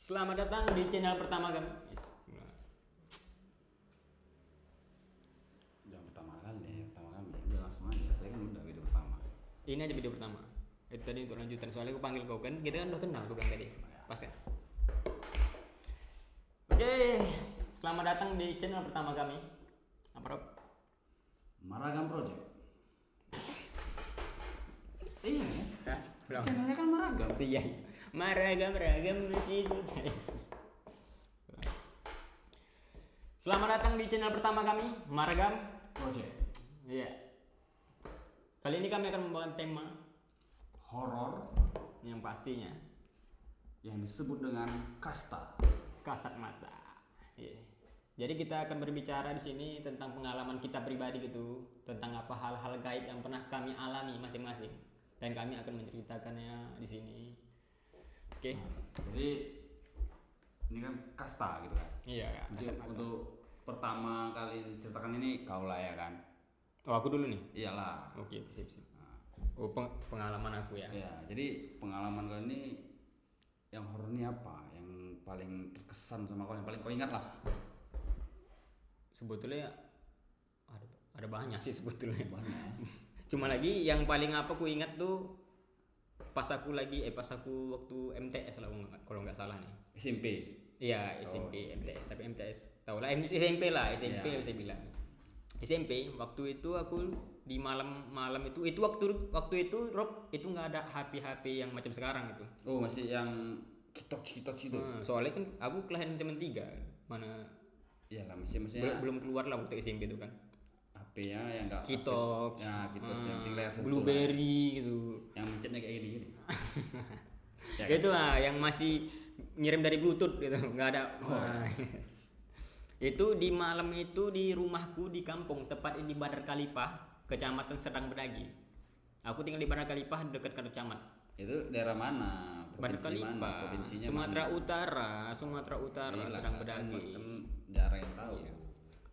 Selamat datang di channel pertama kami. Yes. Jangan pertama kali, pertama kali. Udah langsung aja. Tadi kan udah video pertama. Ini aja video pertama. Itu tadi untuk lanjutan soalnya aku panggil kau kan kita kan udah kenal aku bilang tadi. Pas kan? Oke, selamat datang di channel pertama kami. Apa Rob? Maragam Project. iya ya. Channelnya kan Maragam. Iya. Maragam ragam. Selamat datang di channel pertama kami, Maragam. Project. Iya. Kali ini kami akan membawakan tema Horor yang pastinya yang disebut dengan kasta. kasat mata. Iya. Jadi kita akan berbicara di sini tentang pengalaman kita pribadi gitu, tentang apa hal-hal gaib yang pernah kami alami masing-masing, dan kami akan menceritakannya di sini. Oke? Jadi ini kan kasta gitu kan. Iya, ya, Jadi untuk pertama kali diceritakan ini kau lah ya kan. Oh, aku dulu nih. Iyalah. Oke, sip, sip. Nah, Oh, peng- pengalaman aku ya. ya, jadi pengalaman kau ini yang horor ini apa? Yang paling terkesan sama kau yang paling kau ingat lah. Sebetulnya ada ada banyak sih sebetulnya. Banyak. Cuma lagi yang paling apa aku ingat tuh pas aku lagi eh pas aku waktu MTS lah kalau nggak- salah nih. SMP. Iya SMP MTS tapi MTS tau lah SMP lah SMP Iya. bisa bilang SMP waktu itu aku di malam-malam itu itu waktu waktu itu Rob itu nggak ada HP HP yang macam sekarang itu Oh masih yang kitok kitok itu. Hmm, soalnya kan aku kelahiran zaman tiga mana Iyalah masih belum maksudnya belum keluar lah waktu SMP itu kan HP-nya yang enggak Kitok Ya kitok yang hmm, layar satu Blueberry gitu lah. Yang mencetnya kayak gini gini. Ya itu lah yang masih ngirim dari bluetooth gitu nggak ada Wah. itu di malam itu di rumahku di kampung tepatnya di Badar Kalipah kecamatan Sedang Bedagi aku tinggal di Badar Kalipah dekat ke camat Itu daerah mana? Badar? Kalipah Provinsinya Sumatera mana? Utara Sumatera Utara kan, Bedagi Kan daerah yang tahu.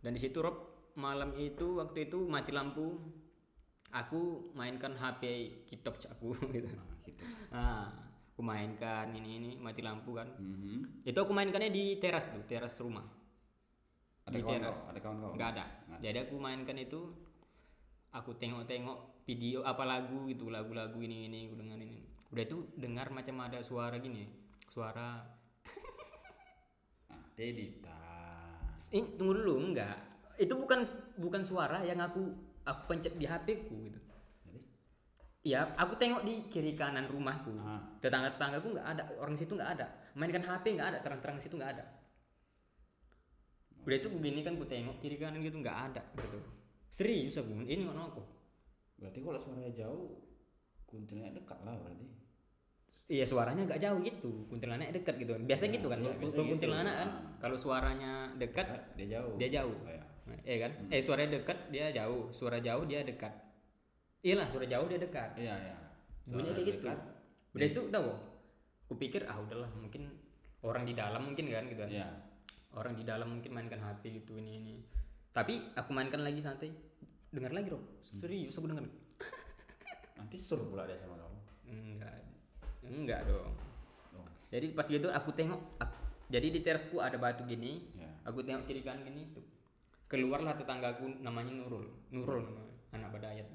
dan di situ Rob malam itu waktu itu mati lampu aku mainkan HP kitok aku gitu Nah, gitu. nah aku mainkan ini ini mati lampu kan Mhm. itu aku mainkannya di teras tuh teras rumah Ada Di kawan teras. kau? Ada kawan kau? nggak ada jadi aku mainkan itu aku tengok-tengok video apa lagu gitu lagu-lagu ini ini aku dengar ini udah itu dengar macam ada suara gini suara Nah, tas. ini tunggu dulu enggak itu bukan bukan suara yang aku aku pencet di HP ku gitu Iya, aku tengok di kiri kanan rumahku. Ah. Tetangga tetanggaku nggak ada, orang situ nggak ada. Mainkan HP nggak ada, terang-terang situ nggak ada. Udah itu begini kan ku tengok kiri kanan gitu nggak ada gitu. Serius aku, ini nggak aku. berarti kalau suaranya jauh kuntilnya dekat lah berarti. Iya suaranya nggak jauh gitu, kuntilanak dekat gitu. Biasa gitu kan, iya, kalau biasa kalau gitu. kuntilanak kan, Ah. kalau suaranya dekat Dekat, dia jauh. dia jauh. Oh, ya. Eh kan? Eh suaranya dekat dia jauh, suara jauh dia dekat. Iyalah suara jauh dia dekat. Iya, iya. Bunyinya Suara kayak gitu. dekat. Udah itu tahu. Kupikir ah udahlah mungkin orang di dalam mungkin kan gitu kan. Iya. Orang di dalam mungkin mainkan HP gitu ini ini. Tapi aku mainkan lagi santai. Dengar lagi, Rob. Serius aku dengar. Nanti suruh pula dia sama kamu. Enggak. Enggak dong. Oh. Jadi pas gitu aku tengok ak- jadi di terasku ada batu gini. Ya. Aku tengok kiri kanan gini tuh. Keluarlah tetanggaku namanya Nurul. Nurul namanya, anak Badayat.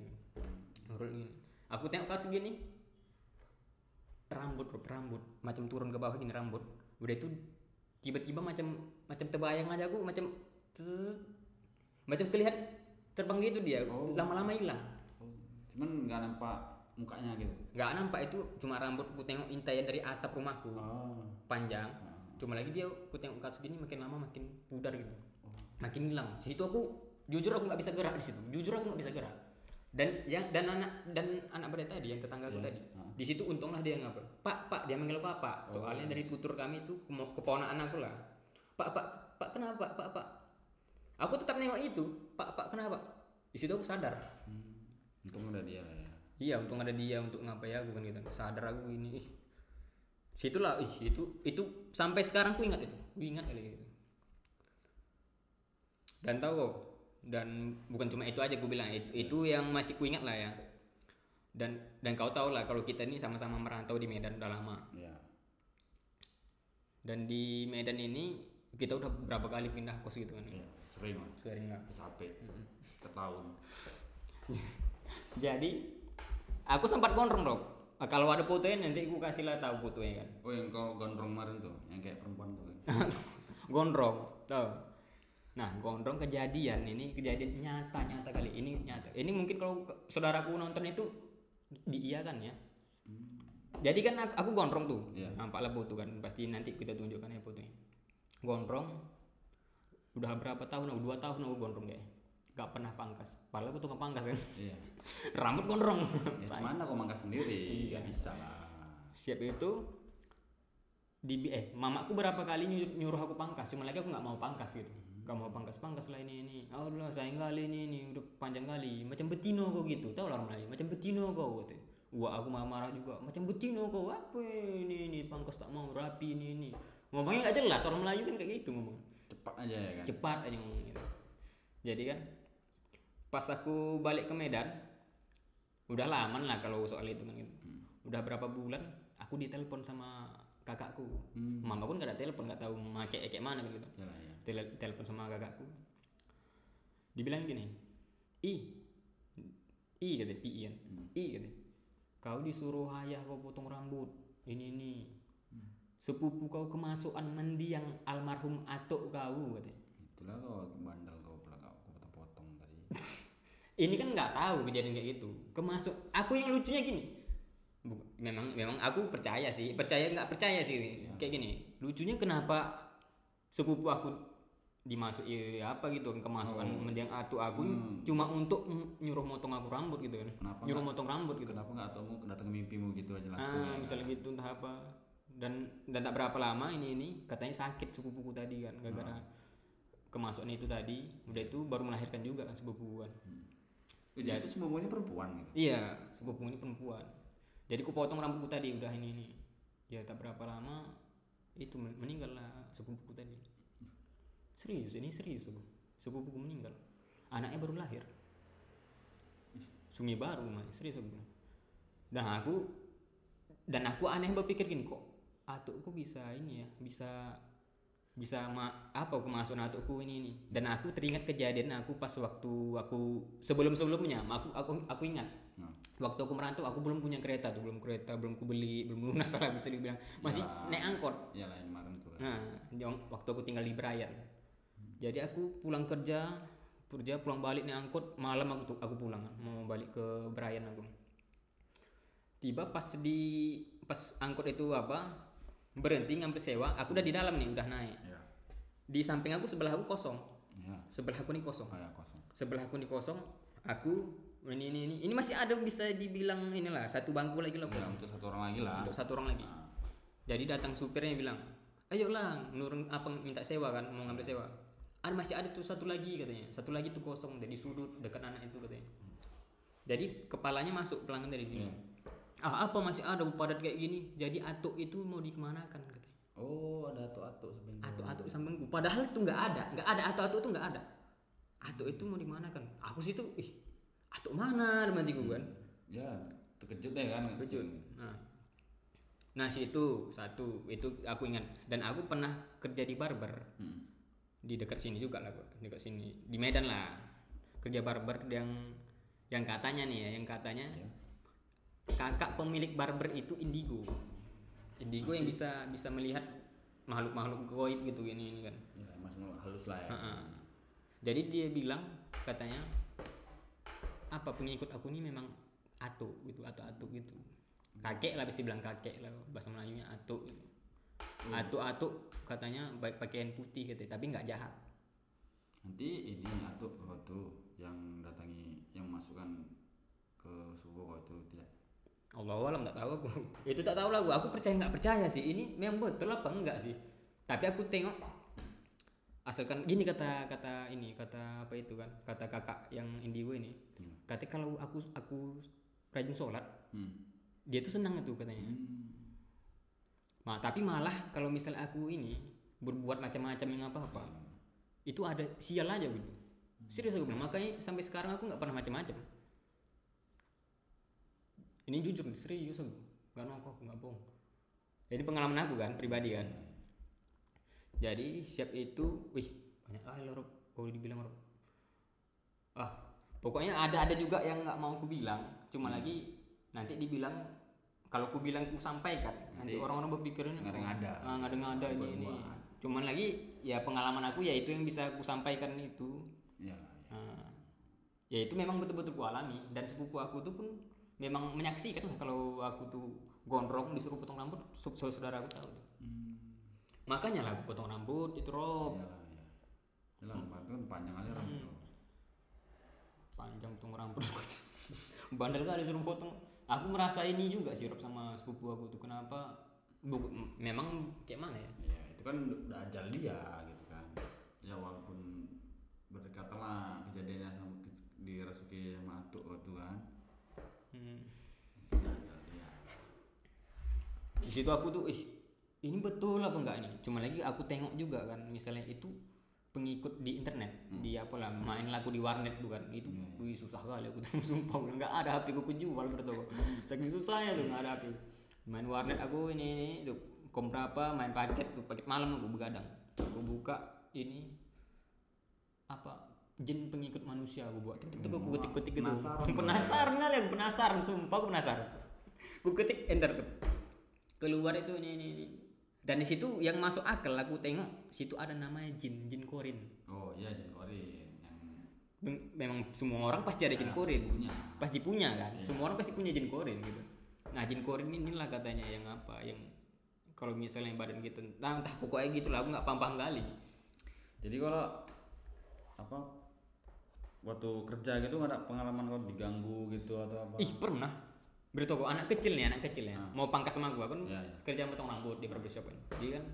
Nurul ini. Aku tengok pas gini. Rambut, Rob, rambut. Macam turun ke bawah gini rambut. Udah itu tiba-tiba macam macam terbayang aja aku macam macam kelihatan terbang gitu dia. Oh. Lama-lama hilang. Oh, Cuman nggak nampak mukanya gitu. nggak nampak itu cuma rambut ku tengok intayan dari atap rumahku Oh. panjang Ah. cuma lagi dia ku tengok kat segini makin lama makin pudar gitu Oh. Makin hilang situ aku jujur aku nggak bisa gerak di situ jujur aku nggak bisa gerak dan yang dan anak dan anak pada tadi yang tetangga aku Iya. tadi Ah. di situ untunglah dia ngapa pak pak dia manggil pak pak Oh. soalnya dari tutur kami itu keponakan aku lah pak pak pak kenapa pak pak aku tetap nengok itu pak pak kenapa di situ aku sadar Hmm. Untung ada dia lah ya. Iya, untung ada dia untuk ngapa ya aku kan gitu. Sadar aku ini. Ih. Situlah ih itu itu sampai sekarang ku ingat itu. Ku ingat kali gitu. Dan tahu kok dan bukan cuma itu aja gue bilang itu, itu yang masih ku ingat lah ya. Dan dan kau tahu lah kalau kita ini sama-sama merantau di Medan udah lama. Iya. dan di Medan ini kita udah berapa kali pindah kos gitu kan Iya, sering lah. sering lah Capek. Setahun. jadi aku sempat gondrong Ah, kalau ada fotonya nanti aku kasih lah tahu fotonya kan Oh yang kau gondrong kemarin tuh, yang kayak perempuan tuh kan. gondrong tau nah gondrong kejadian. Ini kejadian nyata nyata kali ini nyata. Ini mungkin kalau saudaraku nonton itu diiyakan ya. Jadi kan aku, aku gondrong tuh. Iya. nampaklah foto kan. Pasti nanti kita tunjukkan ya fotonya. Gondrong. Udah berapa tahun? Aku dua tahun aku gondrong kayak. Gak pernah pangkas. Padahal aku tukang pangkas kan. Iya. rambut gondrong. Ya gimana kau mangkas sendiri? Iya. Gak bisa lah. siap itu di eh mamaku berapa kali nyuruh, nyuruh aku pangkas. Cuma lagi aku nggak mau pangkas gitu gak mau pangkas pangkas lah ini ini. Oh lah sayang kali ini ini. Udah panjang kali. Macam betino kau gitu. Tahu lah Melayu macam betino kau gitu wah aku marah marah juga. Macam betino kau apa ini ini pangkas tak mau rapi ini ini ngomongnya nggak jelas. Orang Melayu kan kayak gitu ngomong. Cepat aja ya kan. cepat aja ngomong gitu. Jadi kan pas aku balik ke Medan udah lama lah kalau soal itu kan gitu. udah berapa bulan aku ditelepon sama kakakku. Hmm. mama pun gak ada telepon nggak tahu make kayak mana gitu. Ya ya. Telepon sama kakakku. Dibilang gini i i kata pi kan. I kata kau disuruh ayah kau potong rambut ini ini. Sepupu kau kemasukan mendiang almarhum atuk kau katanya Itulah kau bandel kau pula kau kau potong-potong tadi. ini kan nggak tahu kejadian kayak gitu. Kemasuk aku yang lucunya gini. Memang memang aku percaya sih percaya nggak percaya sih kayak gini. Lucunya kenapa sepupu aku dimasuk ya apa gitu kemasukan mendiang atu aku cuma untuk nyuruh motong aku rambut gitu kan Kenapa nyuruh motong rambut gitu Kenapa nggak tahu datang ke mimpimu gitu aja langsung? ah ya? misalnya gitu entah apa dan dan tak berapa lama ini ini katanya sakit sepupuku tadi kan gara-gara kemasukan itu tadi udah itu baru melahirkan juga kan sepupuku kan Eh, Jadi itu semuanya perempuan gitu. Iya, sepupu ini perempuan. Jadi ku potong rambutku tadi udah ini ini. Ya tak berapa lama itu men- meninggal lah sepupuku tadi. Serius ini serius aku. Sepupuku meninggal. Anaknya baru lahir. Sungai baru mah serius aku. Dan aku dan aku aneh berpikir gini kok atukku bisa ini ya bisa bisa ma apa kemasukan atukku ini ini dan aku teringat kejadian aku pas waktu aku sebelum sebelumnya aku aku aku ingat Nah, waktu aku merantau aku belum punya kereta tuh belum kereta belum ku beli belum lunas lah bisa dibilang masih Ya. naik angkot ya kemarin tuh nah waktu aku tinggal di Brian jadi aku pulang kerja kerja pulang balik naik angkot malam aku tuh aku pulang. Mau balik ke Brian aku. Tiba pas di pas angkot itu apa berhenti ngambil sewa aku udah di dalam nih udah naik. Ya. di samping aku sebelah aku kosong. Ya. sebelah aku nih kosong. Kayak kosong. sebelah aku nih kosong aku ini ini ini ini masih ada bisa dibilang inilah satu bangku lagi lah Ya, kosong. untuk satu orang lagi lah. untuk satu orang lagi. Nah, jadi datang supirnya bilang ayo lah nurun apa minta sewa kan mau ngambil sewa ada masih ada tuh satu lagi katanya. Satu lagi tuh kosong dari sudut dekat anak itu katanya. Jadi kepalanya masuk pelanggan dari sini. Ah apa masih ada padat kayak gini? Jadi atuk itu mau dikemanakan katanya. Oh, ada atuk-atuk sebenarnya. atuk-atuk sampingku padahal tuh nggak ada. Nggak ada atuk-atuk tuh nggak ada. Atuk itu mau dimanakan? Aku situ ih atuk mana dalam hatiku kan? Ya, terkejut deh kan. Terkejut. Nah, nah situ satu. Itu aku ingat. Dan aku pernah kerja di barber. Hmm. Di dekat sini juga lah kok, dekat sini. Di Medan lah. Kerja barber yang yang katanya nih ya yang katanya kakak pemilik barber itu indigo. Indigo yang bisa bisa melihat makhluk-makhluk goib gitu ini ini kan. Ya, masih halus lah ya. Ha-ha. jadi dia bilang katanya apa pengikut aku ini memang atuk gitu atau atuk gitu. Kakek lah bisa bilang kakek lah bahasa Melayunya atuk gitu. Atuk atuk katanya baik pakaian putih gitu tapi nggak jahat. Nanti ini atuk kau tuh yang datangi yang masukkan ke subuh kau tuh tidak. Allah alam tak tahu aku. Itu tak tahu lah gua aku percaya nggak percaya sih. Ini memang betul apa enggak sih? Tapi aku tengok asalkan gini kata kata ini kata apa itu kan? Kata kakak yang indigo ini. Hmm. katanya kalau aku aku rajin sholat Hmm. dia tuh senang itu katanya. Hmm. Nah, tapi malah kalau misal aku ini berbuat macam-macam yang apa-apa, itu ada sial aja gitu. Serius aku bilang, makanya sampai sekarang aku nggak pernah macam-macam. Ini jujur nih, serius aku, nggak nongkrong, nggak bohong. Jadi pengalaman aku kan, pribadi kan. jadi siap itu wih banyak kali Rob kalau dibilang Rob ah pokoknya ada ada juga yang nggak mau ku bilang cuma Hmm. lagi nanti dibilang kalau ku bilang ku sampaikan nanti orang-orang berpikirnya ngada-ngada. ah, ngada-ngada ini ini. Buat-buat. cuman lagi ya pengalaman aku ya itu yang bisa ku sampaikan itu. Ya Nah, ya itu memang betul-betul ku alami. Dan sepupu aku tuh pun memang menyaksikan lah kalau aku tuh gondrong disuruh potong rambut sub- saudara aku tahu. Hmm. makanya lah aku potong rambut itu rob ya. Ya kan panjang aja orang Hmm. panjang potong rambut. Bandel kali disuruh potong aku merasa ini juga sih rob sama sepupu aku tuh. Kenapa? Bu- m- memang kayak mana ya? Ya itu kan udah ajal dia gitu kan. Ya walaupun berdekatan lah kejadiannya sama di Rasuki sama Atuk waktu kan. Hmm. itu ajal dia. Di situ aku tuh ih ini betul apa enggak ini? Cuma lagi aku tengok juga kan misalnya itu pengikut di internet. Di apa lah main lagu di warnet bukan itu iya. wih susah kali aku tuh sumpah. Udah nggak ada HP ku jual bertoko saking susahnya tuh nggak ada HP. Main warnet aku ini ini tuh. Kom berapa main paket tuh paket malam aku begadang. Aku buka ini apa jin pengikut manusia aku buat. Itu aku Wah, ketik ketik gitu penasaran penasaran kali aku penasaran sumpah aku penasaran. Aku ketik enter tuh. Keluar itu ini ini, ini. Dan di situ yang masuk akal aku tengok situ ada namanya jin jin korin. Oh iya Jin Korin yang Mem- memang semua orang pasti ada jin Ya, korin. punya. pasti punya kan? Iya. semua orang pasti punya jin korin gitu. Nah jin korin inilah katanya yang apa yang kalau misalnya badan kita entah, entah pokoknya gitu lah aku nggak paham kali. Jadi kalau apa waktu kerja gitu nggak ada pengalaman kau diganggu gitu atau apa? Ih pernah bertoko anak kecil nih anak kecil ya. Ah. mau pangkas sama gua kan Iya, iya. kerja potong rambut di barbershop kan. Jadi kan?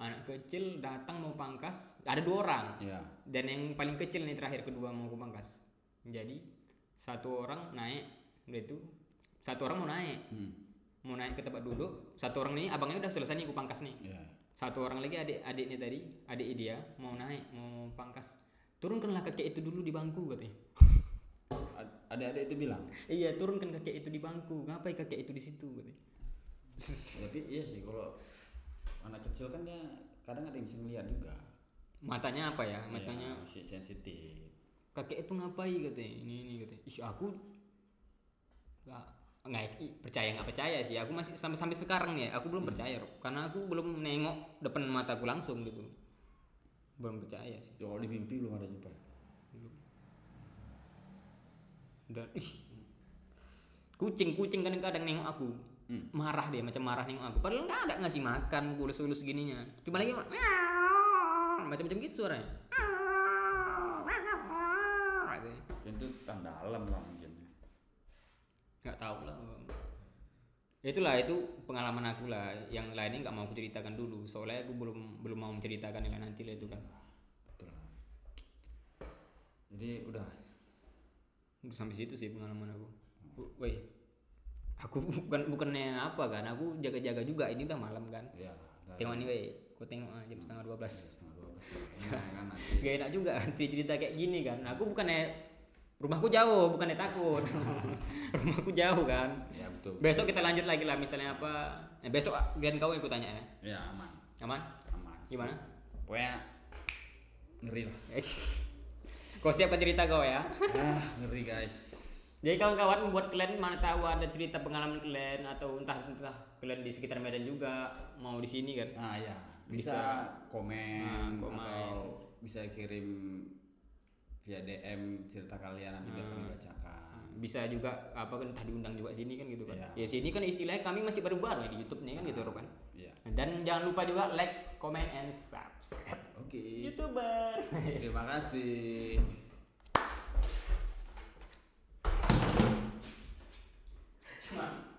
Anak kecil datang mau pangkas ada dua orang. Ya. Dan yang paling kecil nih terakhir kedua mau aku pangkas. Jadi satu orang naik udah itu satu orang mau naik. Hmm. mau naik ke tempat duduk satu orang ini abangnya udah selesai nih aku pangkas nih. Ya. Satu orang lagi adik adiknya tadi adik dia mau naik mau pangkas. Turunkanlah kakek itu dulu di bangku katanya Ad- adik-adik itu bilang. Iya turunkan kakek itu di bangku. Ngapain kakek itu di situ tapi iya sih kalau anak kecil kan dia kadang ada yang bisa ngeliat juga. Matanya apa ya? Matanya Iya, masih sensitif. Kakek itu ngapain katanya? Ini ini katanya. Ih aku nggak nggak percaya nggak percaya sih. Aku masih sampai sampai sekarang ya aku belum percaya Rob. karena aku belum nengok depan mataku langsung gitu. Belum percaya sih. Kalau di mimpi belum ada juga dan ih. Kucing kucing kadang-kadang nengok aku. Hmm. marah dia macam marah nengok aku. Padahal nggak ada ngasih makan gulus-gulus gininya cuma lagi macam-macam gitu suaranya. Itu tanda alam lah mungkin. Nggak tahu lah. Itulah itu pengalaman aku lah. Yang lainnya nggak mau aku ceritakan dulu. Soalnya aku belum belum mau menceritakan yang nanti lah itu kan. Betul. Jadi Udah sampai situ sih pengalaman aku. Woi aku bukan bukannya apa kan aku jaga-jaga juga. Ini udah malam kan. Ya tengok nih woi aku tengok ah, jam setengah dua belas. Ya kan nanti gak enak juga nanti cerita kayak gini kan. Aku bukannya rumahku jauh bukannya takut. Rumahku jauh kan. Ya betul. Besok kita lanjut lagi lah misalnya apa. Eh, besok gan kau yang aku tanya ya? Ya aman. Aman? Aman. Gimana? Pokoknya ngeri lah. Eh, kau siapkan cerita kau ya ah ngeri guys jadi kawan-kawan buat kalian mana tahu ada cerita pengalaman kalian atau entah entah kalian di sekitar Medan juga mau di sini kan ah ya Bisa. bisa, komen, Nah, komen. atau bisa kirim via DM cerita kalian nanti Hmm. bacakan bisa juga apa kan entah diundang juga sini kan gitu kan. Yeah. Ya sini kan istilahnya kami masih baru-baru ya di YouTube nih kan gitu kan. Yeah. Dan jangan lupa juga like, comment and subscribe. Oke. Okay. YouTuber. Terima kasih. cuma